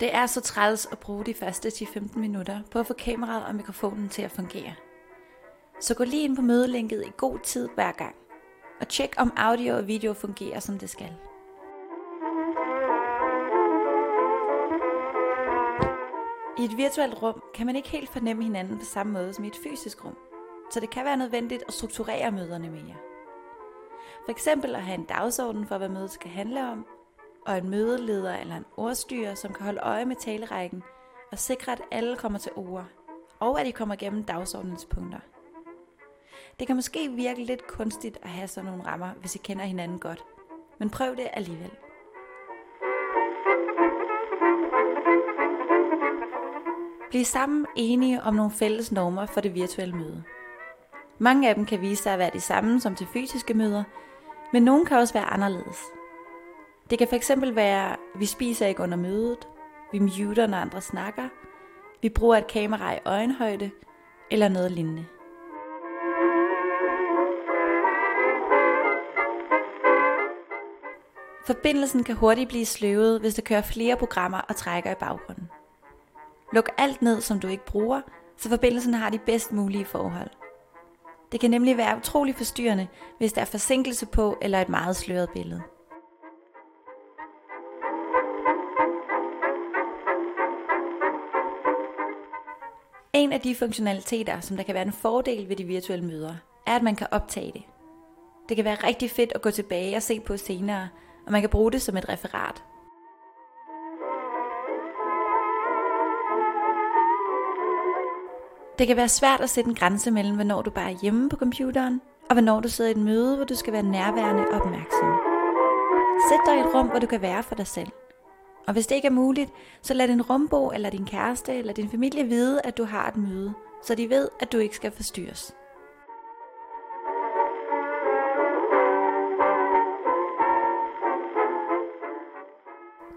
Det er så træls at bruge de første 10-15 minutter på at få kameraet og mikrofonen til at fungere. Så gå lige ind på mødelinket i god tid hver gang, og tjek om audio og video fungerer som det skal. I et virtuelt rum kan man ikke helt fornemme hinanden på samme måde som i et fysisk rum, så det kan være nødvendigt at strukturere møderne mere. For eksempel at have en dagsorden for, hvad mødet skal handle om, og en mødeleder eller en ordstyrer, som kan holde øje med talerækken og sikre, at alle kommer til ord, og at de kommer gennem dagsordens punkter. Det kan måske virke lidt kunstigt at have sådan nogle rammer, hvis I kender hinanden godt, men prøv det alligevel. Bliv sammen enige om nogle fælles normer for det virtuelle møde. Mange af dem kan vise sig at være de samme som til fysiske møder, men nogle kan også være anderledes. Det kan fx være, vi spiser ikke under mødet, vi muter, når andre snakker, vi bruger et kamera i øjenhøjde, eller noget lignende. Forbindelsen kan hurtigt blive sløvet, hvis der kører flere programmer og trækker i baggrunden. Luk alt ned, som du ikke bruger, så forbindelsen har de bedst mulige forhold. Det kan nemlig være utrolig forstyrrende, hvis der er forsinkelse på eller et meget sløret billede. En af de funktionaliteter, som der kan være en fordel ved de virtuelle møder, er, at man kan optage det. Det kan være rigtig fedt at gå tilbage og se på senere, og man kan bruge det som et referat. Det kan være svært at sætte en grænse mellem, hvornår du bare er hjemme på computeren, og hvornår du sidder i et møde, hvor du skal være nærværende og opmærksom. Sæt dig i et rum, hvor du kan være for dig selv. Og hvis det ikke er muligt, så lad din rumbo eller din kæreste eller din familie vide, at du har et møde, så de ved, at du ikke skal forstyrres.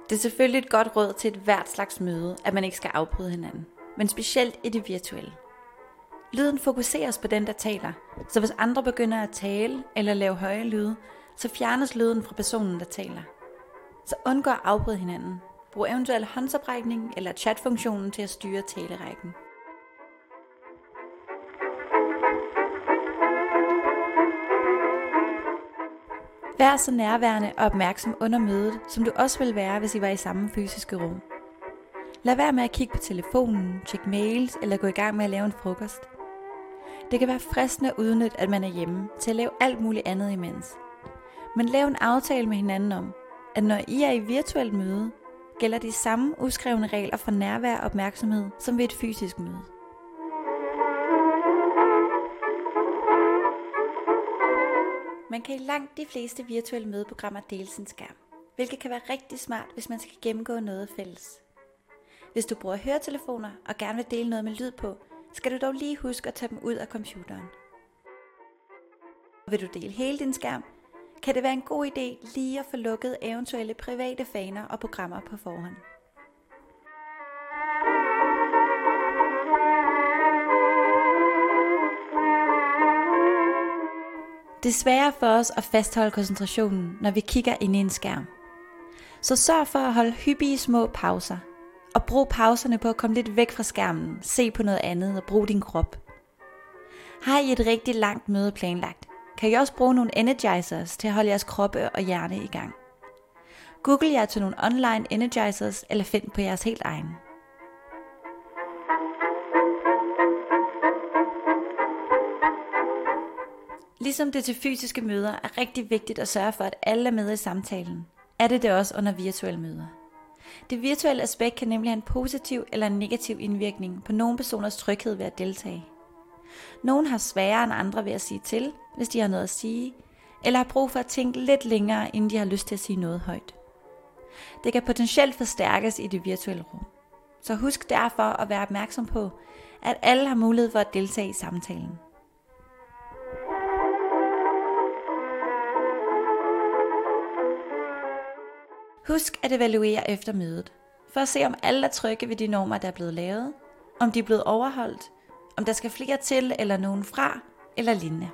Det er selvfølgelig et godt råd til et hvert slags møde, at man ikke skal afbryde hinanden, men specielt i det virtuelle. Lyden fokuseres på den, der taler, så hvis andre begynder at tale eller lave høje lyde, så fjernes lyden fra personen, der taler. Så undgå at afbryde hinanden. Brug eventuelt håndsoprækning eller chatfunktionen til at styre talerækken. Vær så nærværende og opmærksom under mødet, som du også vil være, hvis I var i samme fysiske rum. Lad være med at kigge på telefonen, tjekke mails eller gå i gang med at lave en frokost. Det kan være fristende at udnytte, at man er hjemme til at lave alt muligt andet imens. Men lav en aftale med hinanden om, at når I er i virtuelt møde, gælder de samme uskrevne regler for nærvær og opmærksomhed som ved et fysisk møde. Man kan i langt de fleste virtuelle mødeprogrammer dele sin skærm, hvilket kan være rigtig smart, hvis man skal gennemgå noget fælles. Hvis du bruger høretelefoner og gerne vil dele noget med lyd på, skal du dog lige huske at tage dem ud af computeren. Vil du dele hele din skærm, kan det være en god idé lige at få lukket eventuelle private faner og programmer på forhånd. Det er sværere for os at fastholde koncentrationen, når vi kigger ind i en skærm. Så sørg for at holde hyppige små pauser – og brug pauserne på at komme lidt væk fra skærmen, se på noget andet og brug din krop. Har I et rigtig langt møde planlagt, kan I også bruge nogle energizers til at holde jeres kroppe og hjerne i gang. Google jer til nogle online energizers eller find på jeres helt egen. Ligesom det til fysiske møder er rigtig vigtigt at sørge for, at alle er med i samtalen, er det det også under virtuelle møder. Det virtuelle aspekt kan nemlig have en positiv eller en negativ indvirkning på nogle personers tryghed ved at deltage. Nogle har sværere end andre ved at sige til, hvis de har noget at sige, eller har brug for at tænke lidt længere, inden de har lyst til at sige noget højt. Det kan potentielt forstærkes i det virtuelle rum. Så husk derfor at være opmærksom på, at alle har mulighed for at deltage i samtalen. Husk at evaluere efter mødet, for at se om alle er trygge ved de normer, der er blevet lavet, om de er blevet overholdt, om der skal flere til eller nogen fra, eller lignende.